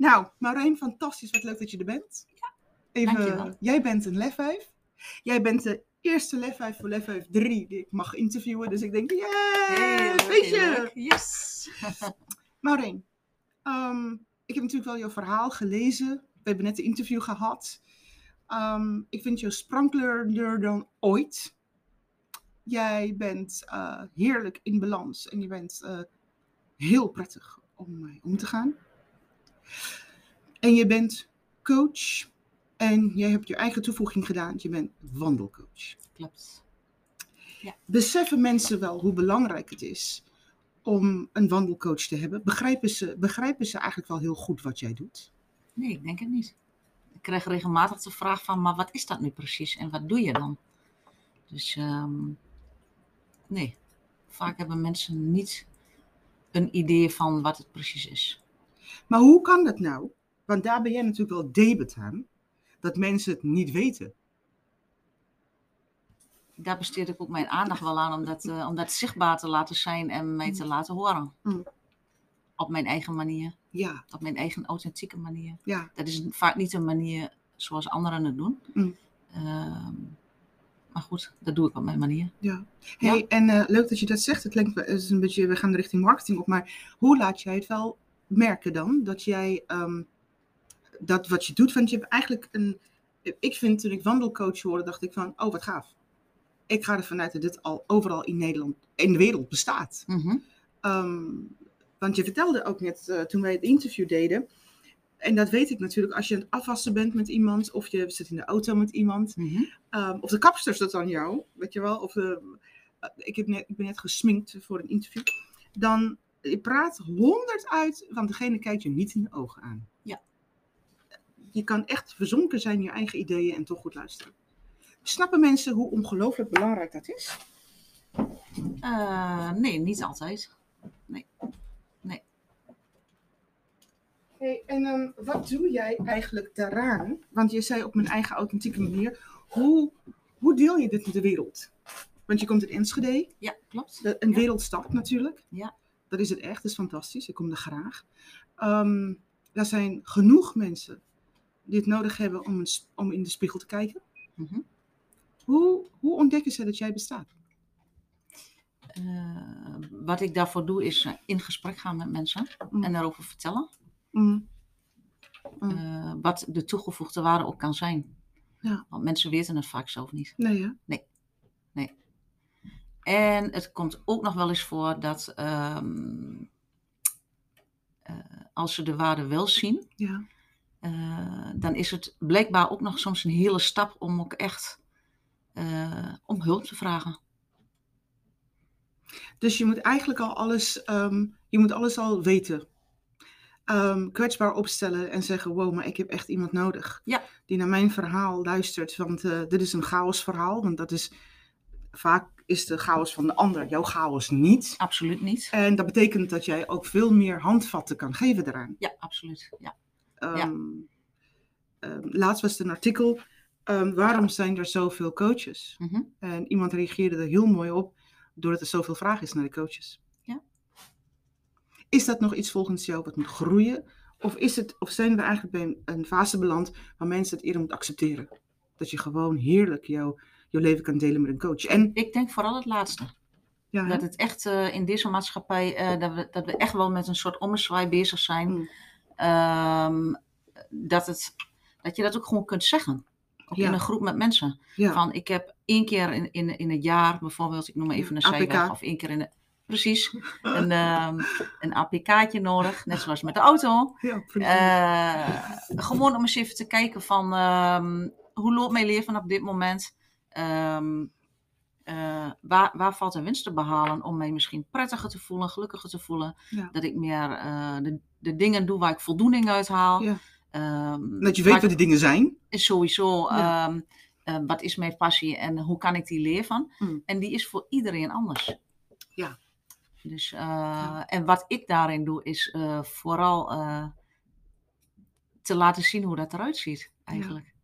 Nou, Maureen, fantastisch. Wat leuk dat je er bent. Even, dankjewel. jij bent een lefwijf. Jij bent de eerste lefwijf voor lefwijf 3 die ik mag interviewen. Dus ik denk, yeah, weet je. Yes. Maureen, ehm, ik heb natuurlijk wel jouw verhaal gelezen. We hebben net een interview gehad. Ehm, ik vind je sprankelender dan ooit. Jij bent eh, heerlijk in balans en je bent eh, heel prettig om mee om te gaan. En je bent coach en jij hebt je eigen toevoeging gedaan. Je bent wandelcoach. Klopt. Beseffen mensen wel hoe belangrijk het is om een wandelcoach te hebben? Begrijpen ze, begrijpen ze eigenlijk wel heel goed wat jij doet? Nee, ik denk het niet. Ik krijg regelmatig de vraag van, maar wat is dat nu precies en wat doe je dan? Dus ehm, nee, vaak hebben mensen niet een idee van wat het precies is. Maar hoe kan dat nou? Want daar ben jij natuurlijk wel debet aan. Dat mensen het niet weten. Daar besteed ik ook mijn aandacht wel aan om dat, eh, om dat zichtbaar te laten zijn en mij te laten horen. Mm. Op mijn eigen manier, Ja, op mijn eigen authentieke manier. ja. Dat is vaak niet een manier zoals anderen het doen. Mm. Ehm, maar goed, dat doe ik op mijn manier. ja. Hey, En eh, leuk dat je dat zegt. Het klinkt is een beetje, we gaan richting marketing op. Maar hoe laat jij het wel merken dan? Dat jij ehm, dat wat je doet. Want je hebt eigenlijk een. Ik vind toen ik wandelcoach hoorde, dacht ik van, oh wat gaaf. Ik ga ervan uit dat dit al overal in Nederland, in de wereld bestaat. Mhm. Ehm, want je vertelde ook net eh, toen wij het interview deden. En dat weet ik natuurlijk, als je aan het afwassen bent met iemand, of je zit in de auto met iemand, Mhm. ehm, of de kapster staat aan jou, weet je wel, of de, eh, ik, heb net, ik ben net gesminkt voor een interview, dan je praat honderd uit, want degene kijkt je niet in de ogen aan. Ja. Je kan echt verzonken zijn in je eigen ideeën en toch goed luisteren. Snappen mensen hoe ongelooflijk belangrijk dat is? Eh, nee, niet altijd. Hey, en ehm, wat doe jij eigenlijk daaraan? Want je zei op mijn eigen authentieke manier. Hoe, hoe deel je dit met de wereld? Want je komt in Enschede, Ja, klopt. de- een Ja. wereldstad natuurlijk. Ja. Dat is het echt, dat is fantastisch. Ik kom er graag. Ehm er zijn genoeg mensen die het nodig hebben om, een s- om in de spiegel te kijken. Mhm. Hoe, hoe ontdekken ze dat jij bestaat? Eh, wat ik daarvoor doe is eh, in gesprek gaan met mensen Mm. en daarover vertellen. Mm. Mm. eh, wat de toegevoegde waarde ook kan zijn. Ja. Want mensen weten het vaak zelf niet. Nee, hè? En het komt ook nog wel eens voor dat ehm, eh, als ze de waarde wel zien, Ja. eh, dan is het blijkbaar ook nog soms een hele stap om ook echt eh, om hulp te vragen. Dus je moet eigenlijk al alles, ehm, je moet alles al weten. Ehm, kwetsbaar opstellen en zeggen, wow, maar ik heb echt iemand nodig. Ja. Die naar mijn verhaal luistert, want dit is een chaosverhaal. Want dat is, vaak is de chaos van de ander jouw chaos niet. Absoluut niet. En dat betekent dat jij ook veel meer handvatten kan geven daaraan. Ja, absoluut. Ja. Ehm, ehm, laatst was er een artikel, ehm, waarom zijn er zoveel coaches? Mhm. En iemand reageerde er heel mooi op, doordat er zoveel vraag is naar de coaches. Ja. Is dat nog iets volgens jou wat moet groeien? Of, is het, of zijn we eigenlijk bij een, een fase beland waar mensen het eerder moeten accepteren? Dat je gewoon heerlijk jouw, jouw leven kan delen met een coach. En Ik denk vooral het laatste. ja? Dat het echt eh, in deze maatschappij, eh, dat, we, dat we echt wel met een soort ommezwaai bezig zijn. Mm. Ehm, dat, het, dat je dat ook gewoon kunt zeggen. Ook Ja. in een groep met mensen. ja. Van ik heb één keer in, in, in het jaar, bijvoorbeeld, ik noem maar even een APK. zijweg. Of één keer in de, precies, een, ehm een APK'tje nodig. Net zoals met de auto. ja, precies. Eh, gewoon om eens even te kijken van ehm, hoe loopt mijn leven op dit moment? Ehm, eh, waar, waar valt er winst te behalen om mij misschien prettiger te voelen, gelukkiger te voelen? Ja. Dat ik meer eh, de, de dingen doe waar ik voldoening uit haal. Ja. Ehm, dat je weet wat die dingen zijn. is sowieso Ja. ehm, eh, wat is mijn passie en hoe kan ik die leven? Mm. En die is voor iedereen anders. Ja. Dus, eh, En wat ik daarin doe, is vooral te laten zien hoe dat eruit ziet, eigenlijk.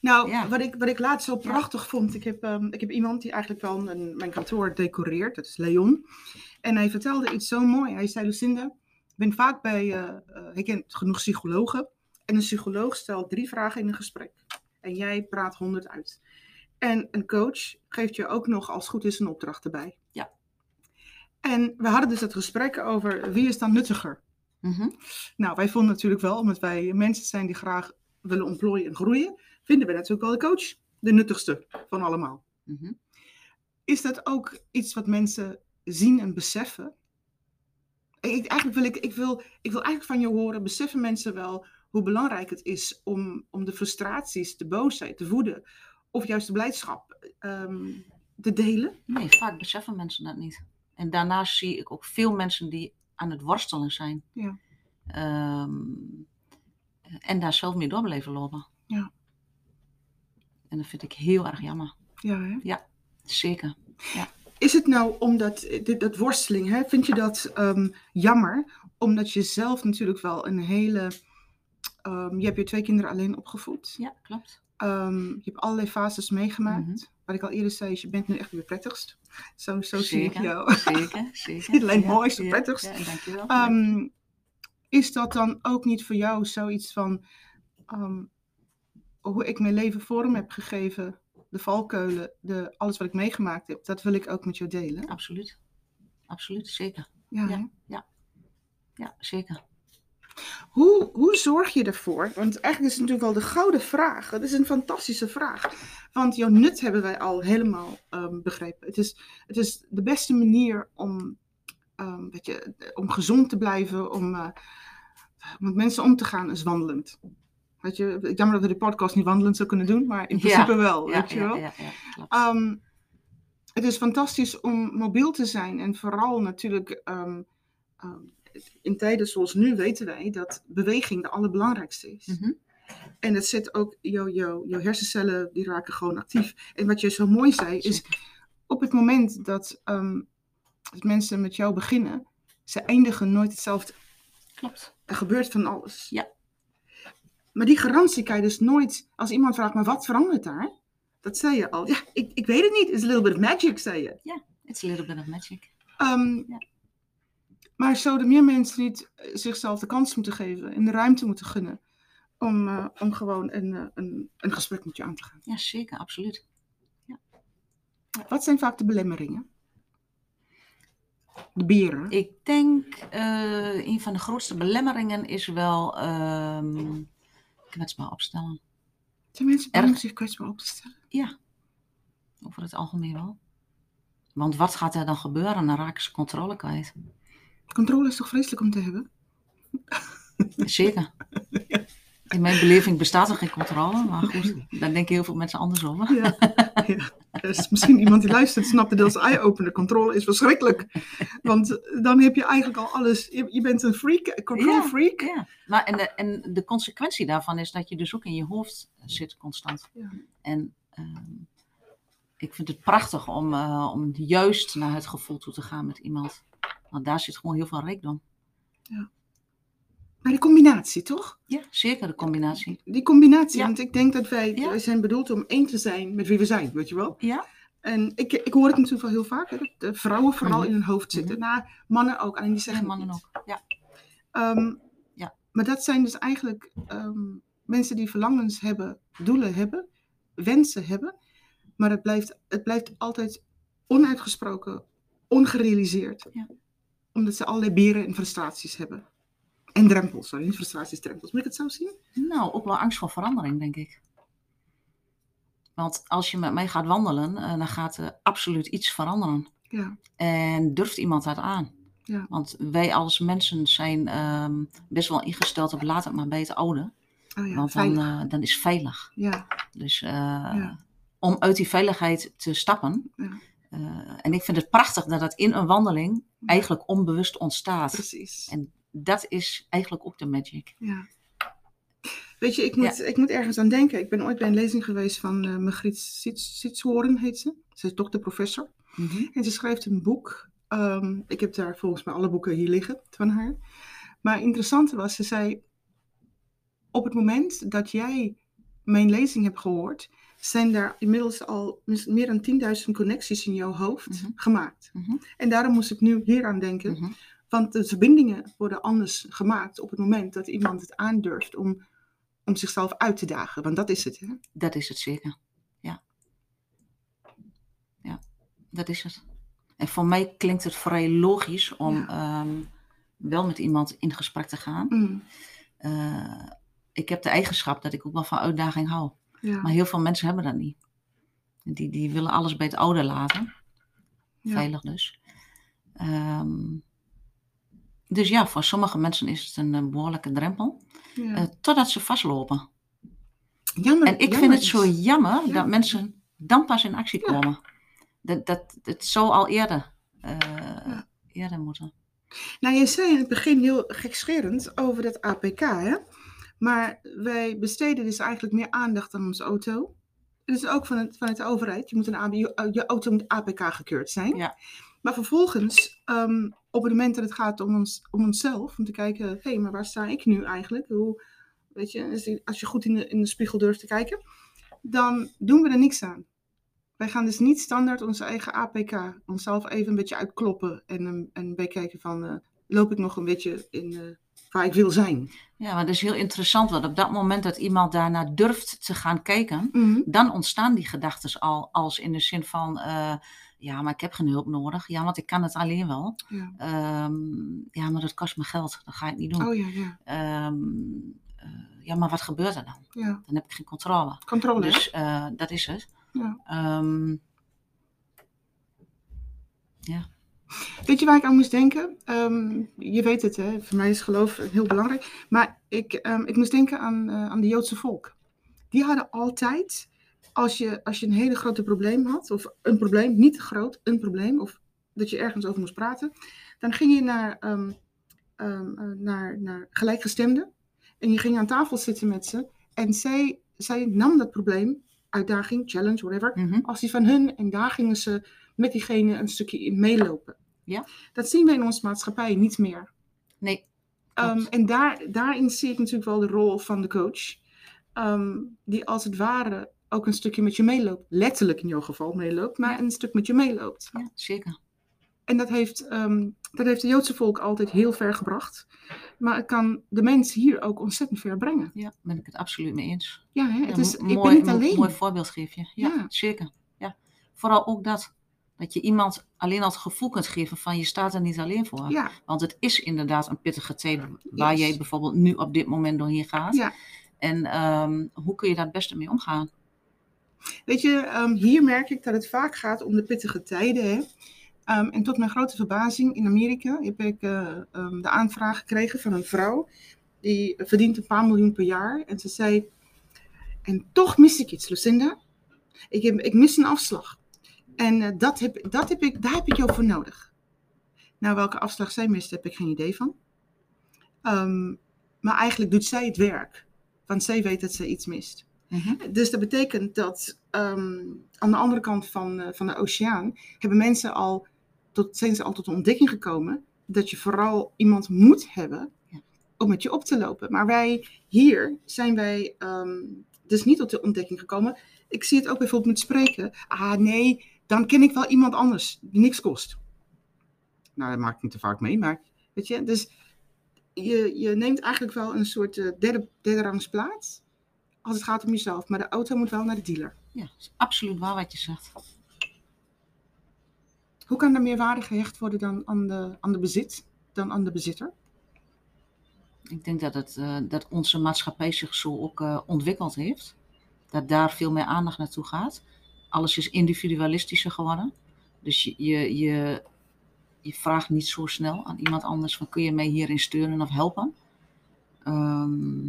Nou, Ja. wat, ik, wat ik laatst zo prachtig vond, ik heb, ehm, ik heb iemand die eigenlijk wel een, mijn kantoor decoreert, dat is Leon. En hij vertelde iets zo mooi. Hij zei, Lucinda, ben vaak bij, eh, ik ken genoeg psychologen. En een psycholoog stelt drie vragen in een gesprek. En jij praat honderd uit. En een coach geeft je ook nog, als het goed is, een opdracht erbij. Ja. En we hadden dus het gesprek over wie is dan nuttiger. Mhm. Nou, wij vonden natuurlijk wel, omdat wij mensen zijn die graag willen ontplooien en groeien, vinden we natuurlijk wel de coach de nuttigste van allemaal. Mhm. Is dat ook iets wat mensen zien en beseffen? Ik, eigenlijk wil ik, ik, wil, ik wil eigenlijk van je horen, beseffen mensen wel hoe belangrijk het is om, om de frustraties, de boosheid, de woede of juist de blijdschap ehm, te delen? Nee, vaak beseffen mensen dat niet. En daarnaast zie ik ook veel mensen die aan het worstelen zijn. Ja. Ehm, en daar zelf mee door blijven lopen. Ja. En dat vind ik heel erg jammer. Ja, hè? Zeker. Is het nou omdat, dit, dat worsteling, hè, vind je dat ehm, jammer? Omdat je zelf natuurlijk wel een hele, ehm, je hebt je twee kinderen alleen opgevoed. Ja, klopt. Ehm, je hebt allerlei fases meegemaakt. Mhm. Wat ik al eerder zei, is je bent nu echt weer prettigst. Zo, zo zie ik jou. Zeker, zeker. Niet alleen Ja, mooist, ja, prettigst. Ja, dankjewel. Ehm, is dat dan ook niet voor jou zoiets van ehm, hoe ik mijn leven vorm heb gegeven, de valkeulen, de, alles wat ik meegemaakt heb, dat wil ik ook met jou delen? Absoluut. Absoluut, zeker. Ja, Ja. Ja, zeker. Hoe, hoe zorg je ervoor? Want eigenlijk is het natuurlijk wel de gouden vraag. Het is een fantastische vraag. Want jouw nut hebben wij al helemaal ehm, begrepen. Het is, het is de beste manier om, ehm, weet je, om gezond te blijven, om eh, met mensen om te gaan, is wandelend. Weet je, jammer dat we de podcast niet wandelend zou kunnen doen, maar in Ja, principe wel. Ja, weet je wel? ja. Ehm, het is fantastisch om mobiel te zijn en vooral natuurlijk ehm, ehm, in tijden zoals nu weten wij dat beweging de allerbelangrijkste is. Mhm. En het zet ook jouw jouw hersencellen, die raken gewoon actief. En wat je zo mooi zei, is op het moment dat, ehm, dat mensen met jou beginnen, ze eindigen nooit hetzelfde. Klopt. Er gebeurt van alles. Ja. Maar die garantie kan je dus nooit, als iemand vraagt, maar wat verandert daar? Dat zei je al. Ja, ik, ik weet het niet. It's a little bit of magic, zei je. It's a little bit of magic. Ja. Maar zouden meer mensen niet eh, zichzelf de kans moeten geven en de ruimte moeten gunnen om, eh, om gewoon een, eh, een, een gesprek met je aan te gaan? Ja, zeker, absoluut. Wat zijn vaak de belemmeringen? De beren. Ik denk, eh, een van de grootste belemmeringen is wel ehm, kwetsbaar opstellen. Zijn mensen bang om zich kwetsbaar op te stellen? Ja, over het algemeen wel. Want wat gaat er dan gebeuren? Dan raken ze controle kwijt. Controle is toch vreselijk om te hebben? Zeker. In mijn beleving bestaat er geen controle, maar goed, daar denken heel veel mensen anders over. Ja. ja. Is misschien iemand die luistert, snapt het als eye-opener. Controle is verschrikkelijk. Want dan heb je eigenlijk al alles. Je, je bent een freak, een control Ja. freak. Ja, maar en de, en de consequentie daarvan is dat je dus ook in je hoofd zit constant. Ja. En ehm, ik vind het prachtig om, eh, om juist naar het gevoel toe te gaan met iemand. Want daar zit gewoon heel veel rijkdom. Maar die combinatie, toch? Ja, zeker de combinatie. Die combinatie, Ja. want ik denk dat wij, Ja. zijn bedoeld om één te zijn met wie we zijn, weet je wel? Ja, En ik, ik hoor het natuurlijk wel heel vaak, hè, dat de vrouwen vooral Mhm. in hun hoofd zitten. Nou, mannen ook, alleen die en zeggen mannen niet. ook. Ja, Ehm, Ja. Maar dat zijn dus eigenlijk ehm, mensen die verlangens hebben, doelen hebben, wensen hebben. Maar het blijft, het blijft altijd onuitgesproken, ongerealiseerd. Ja. Omdat ze allerlei beren en frustraties hebben. En drempels, sorry, frustraties, drempels. Moet ik het zo zien? nou, ook wel angst voor verandering, denk ik. Want als je met mij gaat wandelen, eh, dan gaat er absoluut iets veranderen. Ja, En durft iemand dat aan? Ja. Want wij als mensen zijn ehm, best wel ingesteld op laat het maar bij het oude. oh ja, want dan, eh, dan is veilig. Ja, Dus eh, om uit die veiligheid te stappen. Ja. eh, en ik vind het prachtig dat dat in een wandeling eigenlijk onbewust ontstaat. precies. En dat is eigenlijk ook de magic. Ja. Weet je, ik moet, ik moet ergens aan denken. Ik ben ooit bij een lezing geweest van eh Margriet Sits- Sitshoorn, heet ze. Ze is dokter-professor. Mhm. En ze schrijft een boek. Ehm, ik heb daar volgens mij alle boeken hier liggen van haar. Maar interessant was, ze zei... Op het moment dat jij mijn lezing hebt gehoord... zijn daar inmiddels al meer dan 10.000 connecties in jouw hoofd Mhm. gemaakt. Mhm. En daarom moest ik nu hier aan denken. Want de verbindingen worden anders gemaakt op het moment dat iemand het aandurft om, om zichzelf uit te dagen. Want dat is het. Hè? Dat is het zeker. Ja. Ja, dat is het. En voor mij klinkt het vrij logisch om Ja. ehm, wel met iemand in gesprek te gaan. Mm, Eh, ik heb de eigenschap dat ik ook wel van uitdaging hou. ja. Maar heel veel mensen hebben dat niet. Die, die willen alles bij het oude laten. Ja. Veilig dus. Ehm, dus ja, voor sommige mensen is het een, eh, behoorlijke drempel. Ja. eh, totdat ze vastlopen. Jammer, En ik jammer vind het zo jammer Ja. dat mensen dan pas in actie komen. Dat, dat, het zou al eerder, Ja. eerder moeten. Nou, je zei in het begin heel gekscherend over dat APK, hè? Maar wij besteden dus eigenlijk meer aandacht aan onze auto. Is ook van het, vanuit de overheid. Je, moet een, je, je auto moet APK gekeurd zijn. Ja. Maar vervolgens, ehm, op het moment dat het gaat om, ons, om onszelf, om te kijken, hé, hey, maar waar sta ik nu eigenlijk? Hoe, weet je, als je- goed in de, in de spiegel durft te kijken, dan doen we er niks aan. Wij gaan dus niet standaard onze eigen APK onszelf even een beetje uitkloppen en, een- en bekijken van, eh, loop ik nog een beetje in eh, waar ik wil zijn? Ja, maar dat is heel interessant, want op dat moment dat iemand daarnaar durft te gaan kijken, Mhm. dan ontstaan die gedachten al als in de zin van, eh, ja, maar ik heb geen hulp nodig. Ja, want ik kan het alleen wel. Ja. Ehm, ja, maar dat kost me geld. Dat ga ik niet doen. Oh ja, ja, Ehm, eh, ja, maar wat gebeurt er dan? ja. Dan heb ik geen controle. Controle? Dus eh, dat is het. Ja. Ehm, Weet je waar ik aan moest denken? Je weet het, hè? voor mij is geloof heel belangrijk. Maar ik, ik moest denken aan, eh, aan de Joodse volk. Die hadden altijd, als je, als je een hele grote probleem had, of een probleem, niet te groot, een probleem, of dat je ergens over moest praten, dan ging je naar, ehm, ehm, eh, naar, naar gelijkgestemden en je ging aan tafel zitten met ze en zij, zij nam dat probleem, uitdaging, challenge, whatever, mhm. als die van hun. En daar gingen ze met diegene een stukje in meelopen. Ja. Dat zien we in onze maatschappij niet meer. Nee. Um, en daar, daarin zie ik natuurlijk wel de rol van de coach. ehm, die als het ware ook een stukje met je meeloopt. Letterlijk in jouw geval meeloopt, maar een stuk met je meeloopt. ja, zeker. En dat heeft, ehm, dat heeft de Joodse volk altijd heel ver gebracht. Maar het kan de mensen hier ook ontzettend ver brengen. Ja, ben ik het absoluut mee eens. Ja, hè? Ja, het is, mo- ik mooi, ben niet alleen. Mooi voorbeeld geef je. Ja, Ja. zeker. Ja. Vooral ook dat. Dat je iemand alleen al het gevoel kunt geven van je staat er niet alleen voor. Ja, Want het is inderdaad een pittige tijd waar Yes. jij bijvoorbeeld nu op dit moment doorheen gaat. ja. En ehm, hoe kun je daar het beste mee omgaan? Weet je, ehm, hier merk ik dat het vaak gaat om de pittige tijden. Hè? Ehm, en tot mijn grote verbazing in Amerika heb ik eh, ehm, de aanvraag gekregen van een vrouw. Die verdient een paar miljoen per jaar. En ze zei, en toch mis ik iets, Lucinda. Ik, ik mis een afslag. En eh, dat heb, dat heb ik, daar heb ik jou voor nodig. Nou, welke afslag zij mist, heb ik geen idee van. Maar eigenlijk doet zij het werk. Want zij weet dat ze iets mist. Mhm. Dus dat betekent dat ehm, aan de andere kant van, eh, van de oceaan hebben mensen al tot, zijn ze al tot de ontdekking gekomen dat je vooral iemand moet hebben Ja. om met je op te lopen. Maar wij hier zijn wij ehm, dus niet tot de ontdekking gekomen. Ik zie het ook bijvoorbeeld met spreken. Ah nee, dan ken ik wel iemand anders die niks kost. Nou, dat maak ik niet te vaak mee, maar weet je, dus je, je neemt eigenlijk wel een soort eh, derde, derde rangs plaats als het gaat om jezelf. Maar de auto moet wel naar de dealer. Ja, dat is absoluut waar wat je zegt. Hoe kan er meer waarde gehecht worden dan aan de, aan de bezit, dan aan de bezitter? Ik denk dat, het, eh, dat onze maatschappij zich zo ook eh, ontwikkeld heeft. Dat daar veel meer aandacht naartoe gaat. Alles is individualistischer geworden. Dus je, je, je, je vraagt niet zo snel aan iemand anders van kun je mij hierin steunen of helpen. Ehm,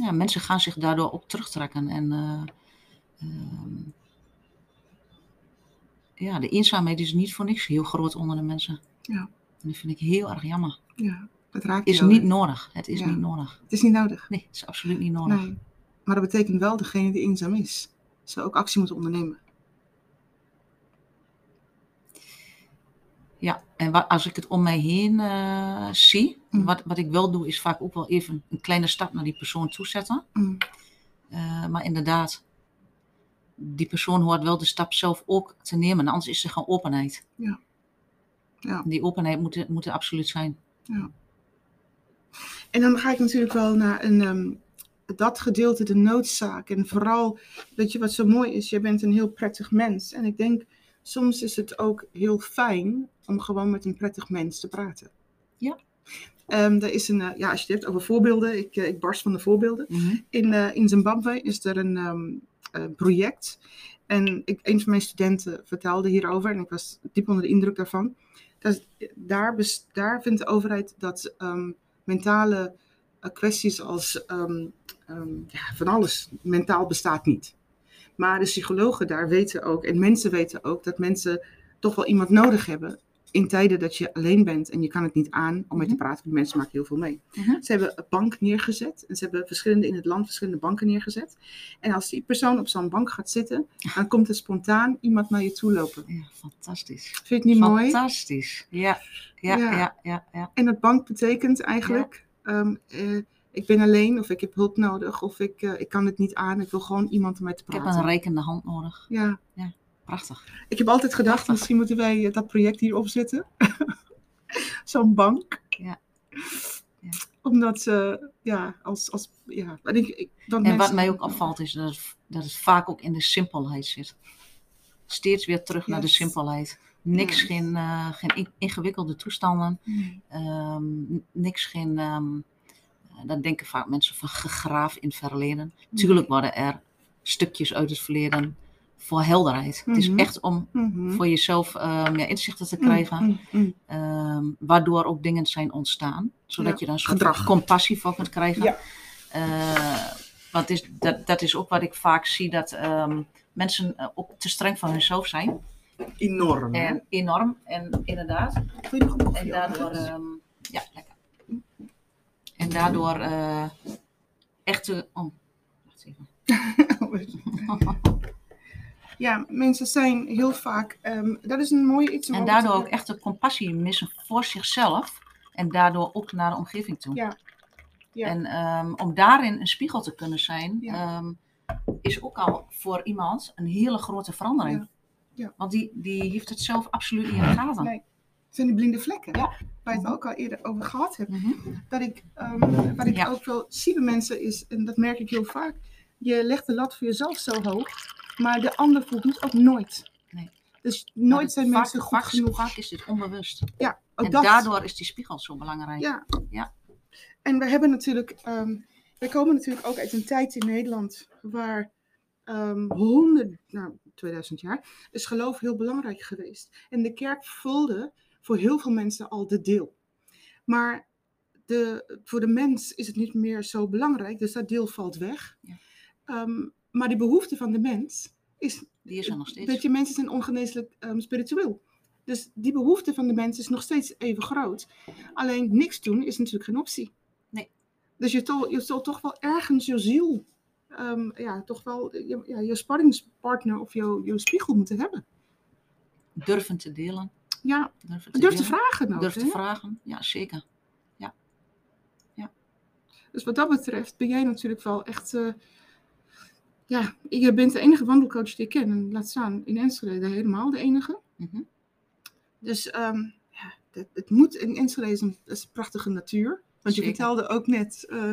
ja, mensen gaan zich daardoor ook terugtrekken. En eh, ehm, ja, de eenzaamheid is niet voor niks heel groot onder de mensen. Ja. En dat vind ik heel erg jammer. Ja, dat raakt is niet nodig. Het is Ja. niet nodig. Het is niet nodig. Nee, het is absoluut niet nodig. Nee. Maar dat betekent wel degene die eenzaam is, zou ook actie moeten ondernemen. Ja, en wa- als ik het om mij heen eh, zie, Mm. wat, wat ik wel doe, is vaak ook wel even een kleine stap naar die persoon toe zetten. Mm. Eh, maar inderdaad, die persoon hoort wel de stap zelf ook te nemen, anders is er geen openheid. Ja. Ja. Die openheid moet, er- moet er absoluut zijn. En dan ga ik natuurlijk wel naar een, ehm, dat gedeelte, de noodzaak. En vooral, weet je wat zo mooi is? Je bent een heel prettig mens. En ik denk, soms is het ook heel fijn om gewoon met een prettig mens te praten. Ja. Er is een, eh, ja, als je het hebt over voorbeelden, ik, eh, ik barst van de voorbeelden. Mhm. In, eh, in Zimbabwe is er een ehm, eh, project. En ik, een van mijn studenten vertelde hierover en ik was diep onder de indruk daarvan. Dat, daar, daar vindt de overheid dat ehm, mentale kwesties als ja, van alles, mentaal bestaat niet. Maar de psychologen daar weten ook, en mensen weten ook, dat mensen toch wel iemand nodig hebben in tijden dat je alleen bent en je kan het niet aan om mee te Mhm. praten. Die mensen maken heel veel mee. Mhm. Ze hebben een bank neergezet en ze hebben verschillende in het land verschillende banken neergezet. En als die persoon op zo'n bank gaat zitten, dan komt er spontaan iemand naar je toe lopen. Ja, fantastisch. Vind je het niet mooi? Fantastisch. Ja, ja, Ja. ja, ja, ja. En dat bank betekent eigenlijk, ehm, eh, ik ben alleen of ik heb hulp nodig of ik, eh, ik kan het niet aan. Ik wil gewoon iemand om mij te Ik heb praten. een rekende hand nodig. Ja, Prachtig. ik heb altijd gedacht, Prachtig. misschien moeten wij eh, dat project hier opzetten. Zo'n bank. Ja. Ja. Omdat, eh, ja, als, als, ja, en ik, ik, want En wat mensen- mij ook opvalt is dat het, dat het vaak ook in de simpelheid zit. Steeds weer terug naar de simpelheid. Niks, geen, eh, geen in- ingewikkelde toestanden. Nee. Ehm, niks, geen. ehm eh, dan denken vaak mensen van gegraaf in verleden. Tuurlijk worden er stukjes uit het verleden voor helderheid. Het is Mhm. echt om Mhm. voor jezelf ehm, ja, inzichten te krijgen. Mm, mm, mm. ehm, waardoor ook dingen zijn ontstaan. Zodat Ja, je dan een soort gedrag. compassie voor kunt krijgen. Ja. Eh, want is, dat, dat is ook wat ik vaak zie, dat ehm, mensen eh, ook te streng van hunzelf zijn. Enorm. En enorm, en inderdaad. En daardoor, ehm. En daardoor eh, echt te, oh, wacht even. ja, mensen zijn heel vaak. ehm, dat is een mooi iets. om En daardoor ook echt de compassie missen voor zichzelf. En daardoor ook naar de omgeving toe. Ja. Ja. En ehm, om daarin een spiegel te kunnen zijn, Ja. ehm, is ook al voor iemand een hele grote verandering. Ja. Ja. Want die, die heeft het zelf absoluut niet in de gaten. Nee. Zijn die blinde vlekken. Ja. Waar je het ook al eerder over gehad hebt. Mhm. Dat ik, ehm, wat ik Ja. ook wel zie bij mensen is, en dat merk ik heel vaak. Je legt de lat voor jezelf zo hoog, maar de ander voldoet ook nooit. Nee. Dus nooit zijn vaak, mensen goed vaak, genoeg. Vaak is dit onbewust. Ja, ook en dat. daardoor is die spiegel zo belangrijk. Ja. Ja. En we hebben natuurlijk, ehm we komen natuurlijk ook uit een tijd in Nederland waar ehm honderd, nou 2000 jaar, is geloof heel belangrijk geweest. En de kerk vulde voor heel veel mensen al de deel. Maar de, voor de mens is het niet meer zo belangrijk, dus dat deel valt weg. Ja. Ehm, maar die behoefte van de mens is, Die is er nog steeds. weet je, mensen zijn ongeneeslijk ehm, spiritueel. Dus die behoefte van de mens is nog steeds even groot. Alleen niks doen is natuurlijk geen optie. Nee. Dus je, to, je zult toch wel ergens je ziel, ehm, ja, toch wel je, ja, je sparringspartner of je spiegel moeten hebben. Durven te delen. Ja, Durven te, durf te vragen ook. Durf te hè? vragen. Ja, zeker. Dus wat dat betreft ben jij natuurlijk wel echt. eh, ja, je bent de enige wandelcoach die ik ken. En laat staan in Enschede helemaal de enige. Mhm. Dus ehm, ja, het, het moet in Enschede is een, is een prachtige natuur. Want je Zeker. vertelde ook net, eh,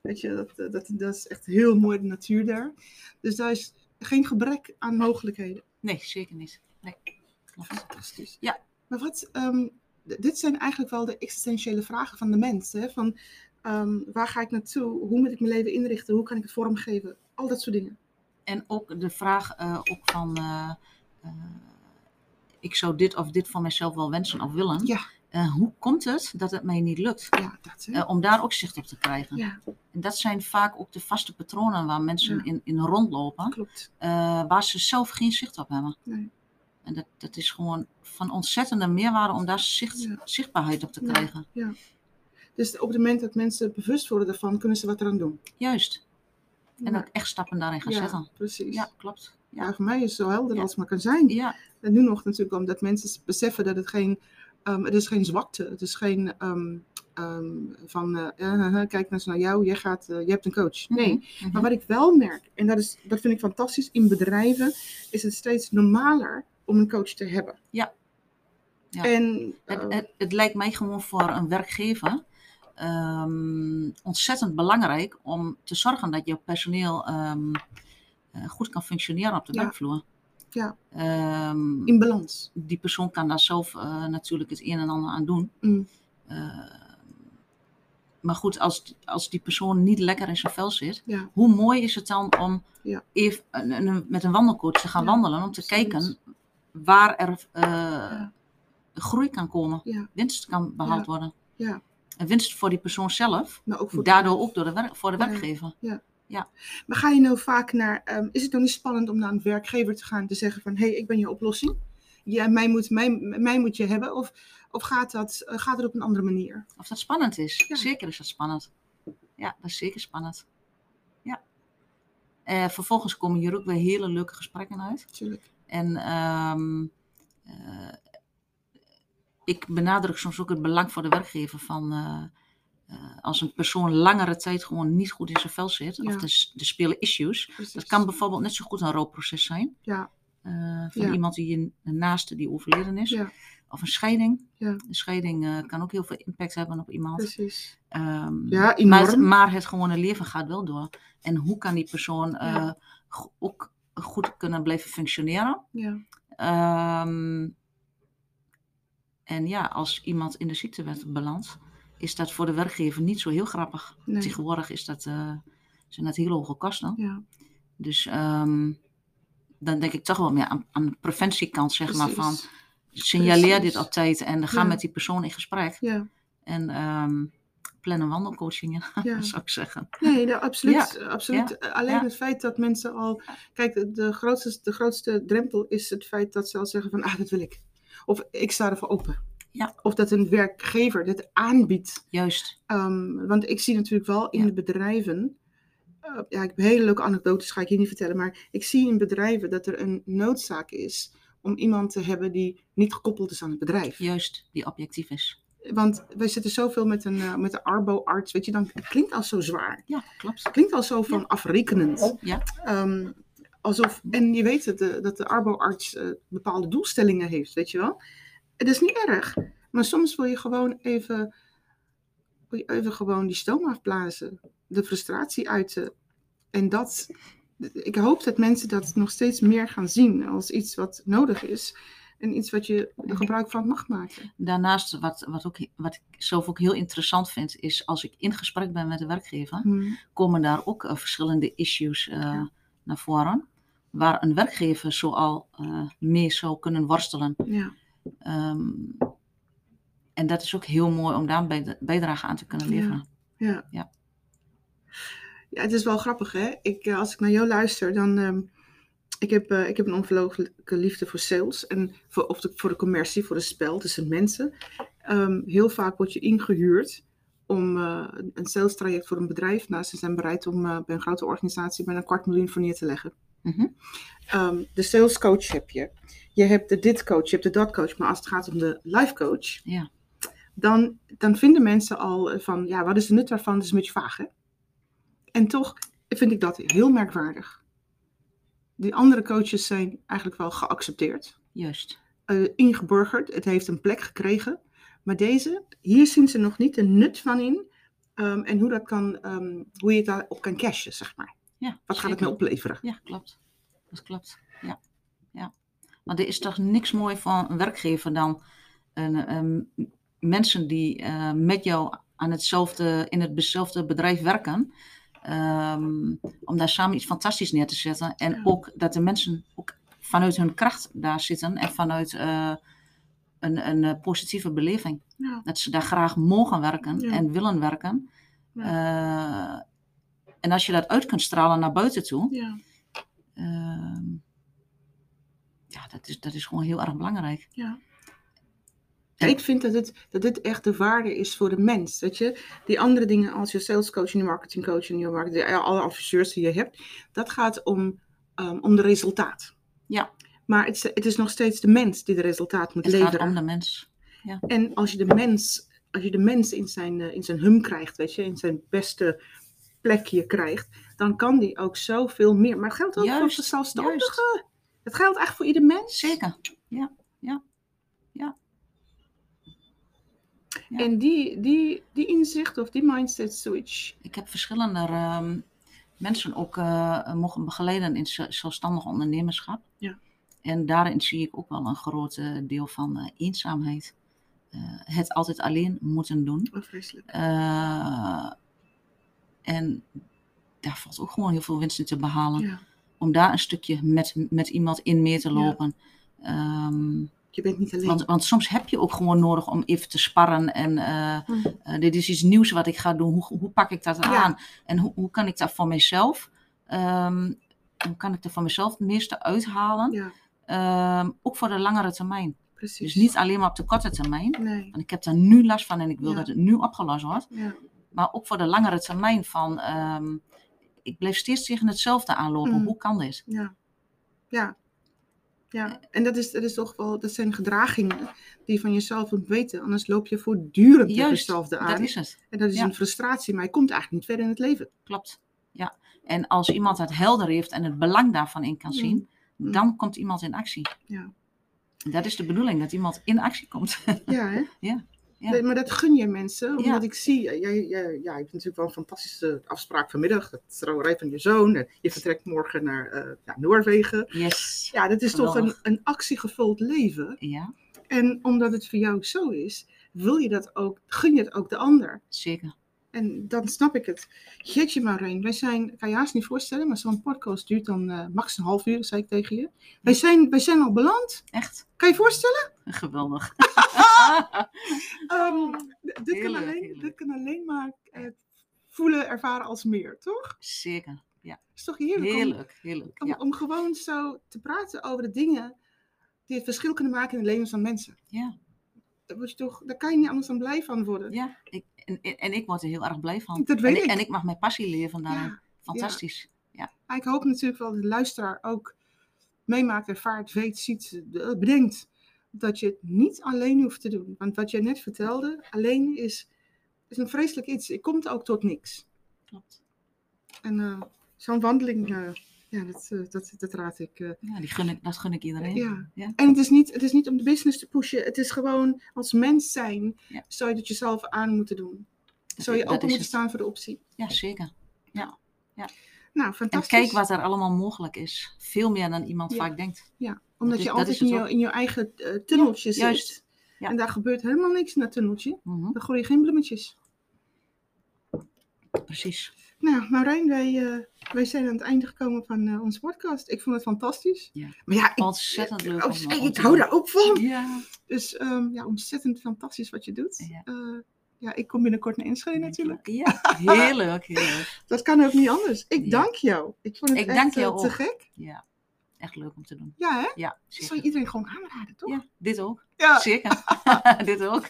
weet je, dat, eh, dat, dat is echt heel mooi de natuur daar. Dus daar is geen gebrek aan mogelijkheden. Nee, zeker niet. Nee. Fantastisch. Ja. Maar wat, ehm, dit zijn eigenlijk wel de existentiële vragen van de mens. Hè? Van ehm, waar ga ik naartoe? Hoe moet ik mijn leven inrichten? Hoe kan ik het vormgeven? Al dat soort dingen. En ook de vraag eh, ook van, eh, eh, ik zou dit of dit van mezelf wel wensen of willen. Ja. Eh, hoe komt het dat het mij niet lukt? Ja, dat hè? Eh, om daar ook zicht op te krijgen. ja, En dat zijn vaak ook de vaste patronen waar mensen Ja. in, in rondlopen, klopt. eh, waar ze zelf geen zicht op hebben. Nee. En dat, dat is gewoon van ontzettende meerwaarde om daar zicht, Ja. zichtbaarheid op te Ja. krijgen. Dus op het moment dat mensen bewust worden daarvan, kunnen ze wat eraan doen. Juist. En Ja. ook echt stappen daarin gaan ja, zetten. precies. Ja, klopt. Ja, Ja. voor mij is het zo helder Ja. als het maar kan zijn. Ja, En nu nog natuurlijk omdat mensen beseffen dat het geen, ehm, het is geen zwakte. Het is geen ehm, ehm, van, eh, eh, eh, kijk eens naar jou, jij, gaat, je hebt een coach. Nee, Mhm. maar wat ik wel merk, en dat, is, dat vind ik fantastisch, in bedrijven is het steeds normaler om een coach te hebben. Ja. Ja. En Het, eh, het, het lijkt mij gewoon voor een werkgever ehm, ontzettend belangrijk om te zorgen dat je personeel ehm, eh, goed kan functioneren op de Ja. werkvloer. Ja. Ehm, in balans. die persoon kan daar zelf eh, natuurlijk het een en ander aan doen. Mm. Maar goed, als, als die persoon niet lekker in zijn vel zit, Ja. hoe mooi is het dan om Ja. even een- een- met een wandelcoach te gaan wandelen, om te kijken waar er eh, Ja. groei kan komen, Ja. winst kan behaald Ja. worden. Ja. En winst voor die persoon zelf, Maar ook voor daardoor ook door de werk, voor de Ja. werkgever. Maar ga je nou vaak naar, ehm, is het nou niet spannend om naar een werkgever te gaan te zeggen van, hé, hey, ik ben je oplossing. Ja, mij moet, mij, mij moet je hebben. Of, of gaat, dat, eh, gaat het op een andere manier? Of dat spannend is. Ja. Zeker is dat spannend. Ja, dat is zeker spannend. Ja. Eh, vervolgens komen hier ook weer hele leuke gesprekken uit. Natuurlijk. En ehm, eh, ik benadruk soms ook het belang voor de werkgever van eh, eh, als een persoon langere tijd gewoon niet goed in zijn vel zit, Ja. of er, er spelen issues. Precies. Dat kan bijvoorbeeld net zo goed een rouwproces zijn. Ja. van Ja. iemand die een, naaste die overleden is. Ja. Of een scheiding. Ja. Een scheiding kan ook heel veel impact hebben op iemand. Precies. Ehm, Ja, maar, het, enorm. maar het gewone leven gaat wel door. En hoe kan die persoon ook goed kunnen blijven functioneren? Ja. Ehm, en ja, als iemand in de ziektewet belandt, is dat voor de werkgever niet zo heel grappig. Nee. Tegenwoordig is dat, eh, zijn dat hele hoge kosten. Ja. Dus ehm, dan denk ik toch wel meer aan, aan de preventiekant, zeg maar, van Precies. signaleer dit op tijd en ga Ja. met die persoon in gesprek. Ja. En ehm, plan een wandelcoaching, in, Ja. zou ik zeggen. Nee, ja, absoluut. absoluut. Alleen Ja. het feit dat mensen al. Kijk, de- de grootste, de grootste drempel is het feit dat ze al zeggen: van ah, dat wil ik. Of ik sta ervoor open. Ja. Of dat een werkgever dit aanbiedt. Juist. Ehm, want ik zie natuurlijk wel in de bedrijven. eh, ja, ik heb hele leuke anekdotes, ga ik je niet vertellen. Maar ik zie in bedrijven dat er een noodzaak is om iemand te hebben die niet gekoppeld is aan het bedrijf. Juist, die objectief is. Want wij zitten zoveel met een, eh, met de arbo-arts, weet je, dan het klinkt al zo zwaar. Ja, klopt. Het klinkt al zo van afrekenend. Ja. Ehm, alsof, en je weet dat de, dat de arbo-arts eh, bepaalde doelstellingen heeft, weet je wel. Het is niet erg. Maar soms wil je gewoon even, wil je even gewoon die stoom afblazen. De frustratie uiten. En dat, ik hoop dat mensen dat nog steeds meer gaan zien als iets wat nodig is. En iets wat je er gebruik van mag maken. Daarnaast, wat, wat, ook, wat ik zelf ook heel interessant vind, is als ik in gesprek ben met de werkgever, Hmm. komen daar ook eh, verschillende issues eh, Ja. naar voren. Waar een werkgever zoal eh mee zou kunnen worstelen. Ja, Ehm, en dat is ook heel mooi om daar een bijdrage aan te kunnen leveren. ja. Ja. Ja, het is wel grappig, hè? Ik, als ik naar jou luister, dan. ehm, ik, heb, eh, ik heb een ongelooflijke liefde voor sales. En voor, of de, voor de commercie, voor het spel tussen mensen. Ehm, heel vaak word je ingehuurd om eh, een- sales traject voor een bedrijf. Nou, ze zijn bereid om eh, bij een grote organisatie bijna een kwart miljoen voor neer te leggen. Mhm. Ehm, de sales coach heb je. Je hebt de dit coach, je hebt de dat coach. Maar als het gaat om de life coach, Ja. dan, dan vinden mensen al van, ja, wat is de nut daarvan? Dat is een beetje vaag, hè? En toch vind ik dat heel merkwaardig. Die andere coaches zijn eigenlijk wel geaccepteerd, Juist. eh, ingeburgerd. Het heeft een plek gekregen. Maar deze, hier zien ze nog niet de nut van in. ehm, en hoe, dat kan, ehm, hoe je het daarop kan cashen, zeg maar. Ja, Wat gaat het me opleveren? Ja, klopt. Dat klopt. Ja. ja. Maar er is toch niks mooi voor een werkgever dan een, ehm, mensen die eh, met jou aan hetzelfde, in hetzelfde bedrijf werken. Ehm, om daar samen iets fantastisch neer te zetten. En ook dat de mensen ook vanuit hun kracht daar zitten en vanuit eh, een, een eh, positieve beleving. Ja. Dat ze daar graag mogen werken Ja. en willen werken. Eh, en als je dat uit kunt stralen naar buiten toe, Ja. Ehm, ja, dat is, dat is gewoon heel erg belangrijk. Ja. Ik vind dat, het, dat dit echt de waarde is voor de mens. Weet je? Die andere dingen als je salescoach en je marketingcoach en je marketing, alle adviseurs die je hebt, dat gaat om, um, om de resultaat. Ja. Maar het is, het is nog steeds de mens die de resultaat moet Het leveren. gaat om de mens. En als je de mens, als je de mens in, zijn, eh, in zijn hum krijgt, weet je, in zijn beste plekje krijgt, dan kan die ook zoveel meer. Maar het geldt ook voor de zelfstandigen. Het geldt echt voor ieder mens. Zeker. Ja, ja, ja. Ja. En die, die, die inzicht of die mindset switch. Ik heb verschillende ehm, mensen ook eh, mogen begeleiden in ze- zelfstandig ondernemerschap. Ja. En daarin zie ik ook wel een groot eh, deel van eh, eenzaamheid. Het altijd alleen moeten doen. Oh, en daar valt ook gewoon heel veel winst in te behalen. Ja. Om daar een stukje met, met iemand in meer te Ja. lopen. Je bent niet alleen. want, want soms heb je ook gewoon nodig om even te sparren. En eh, Hm. eh, dit is iets nieuws wat ik ga doen. Hoe, hoe pak ik dat Ja. aan? En hoe, hoe kan ik dat voor mezelf? ehm, hoe kan ik er voor mezelf het meeste uithalen? Ja, Ehm, ook voor de langere termijn. precies. Dus niet alleen maar op de korte termijn. Nee. Want ik heb daar nu last van en ik wil Ja. dat het nu opgelost wordt. Ja. Maar ook voor de langere termijn van... ehm, ik blijf steeds tegen hetzelfde aanlopen. Mm. Hoe kan dit? Ja. Ja. Ja, en dat, is, dat, is toch wel, dat zijn gedragingen die je van jezelf moet weten. Anders loop je voortdurend tegen hetzelfde aan. Dat is het. En dat is Ja. een frustratie, maar je komt eigenlijk niet verder in het leven. Klopt. Ja. En als iemand het helder heeft en het belang daarvan in kan Mm. zien... Mm. dan komt iemand in actie. Ja. Dat is de bedoeling, dat iemand in actie komt. Ja, hè? Ja, ja. Nee, maar dat gun je mensen, omdat Ja. ik zie, jij, jij, jij- ja, je hebt natuurlijk wel een fantastische afspraak vanmiddag. Het trouwerij van je zoon. en Je vertrekt morgen naar eh, ja, Noorwegen. Yes. Ja, dat is toch een, een actiegevuld leven. Ja, En omdat het voor jou zo is, wil je dat ook, gun je het ook de ander. zeker. En dan snap ik het. Jeetje Maureen, wij zijn, kan je haast niet voorstellen, maar zo'n podcast duurt dan eh, max een half uur, zei ik tegen je. Wij zijn, wij zijn al beland. Echt Kan je je voorstellen? geweldig. Ehm, dit, kan Heerlijk, alleen, heerlijk. dit kan alleen maar eh, voelen, ervaren als meer, toch? zeker. Ja, is toch heerlijk, om- heerlijk. Heerlijk. Om, Ja. om gewoon zo te praten over de dingen die het verschil kunnen maken in de levens van mensen. Ja, Je toch, daar kan je niet anders dan blij van worden. ja. Ik, en, en- ik word er heel erg blij van. Dat weet en, ik. En ik mag mijn passie daarin. Ja. Fantastisch. Maar ik hoop natuurlijk wel dat de luisteraar ook meemaakt, ervaart, weet, ziet, eh, bedenkt dat je het niet alleen hoeft te doen. Want wat jij net vertelde, alleen is, is een vreselijk iets. Het komt ook tot niks. Klopt. En eh, zo'n wandeling, eh, ja, dat, eh, dat, dat raad ik. eh. Ja, die gun ik, dat gun ik iedereen. Ja. Ja. En het is, niet, het is niet om de business te pushen. Het is gewoon als mens zijn, Ja. zou je het jezelf aan moeten doen. Zou je Dat open moeten het. staan voor de optie. Ja, zeker. Nou, En fantastisch. kijk wat er allemaal mogelijk is. Veel meer dan iemand Ja. vaak denkt. Ja, omdat is- je dat altijd in, je, in je eigen eh, tunneltje zit. juist. Ja. En daar gebeurt helemaal niks in dat tunneltje. Mhm, Dan groeien geen bloemetjes. Precies. Nou, Maureen, wij, eh, wij zijn aan het einde gekomen van eh, onze podcast. Ik vond het fantastisch. Ja. Maar ja, ik, Ontzettend leuk. oh, om ik hou daar ook van. Ja. Dus ehm, ja, ontzettend fantastisch wat je doet. Ja. Eh, ja, ik kom binnenkort naar Enschede natuurlijk. Ja, heerlijk, heerlijk. Dat kan ook niet anders. Ik Ja. dank jou. Ik vond het Ik echt dank eh, jou te ook. gek. Ja, echt leuk om te doen. Ja, hè? Ja, zou zeker. je iedereen gewoon aanraden, toch? Ja, dit ook. Ja. Zeker. dit ook.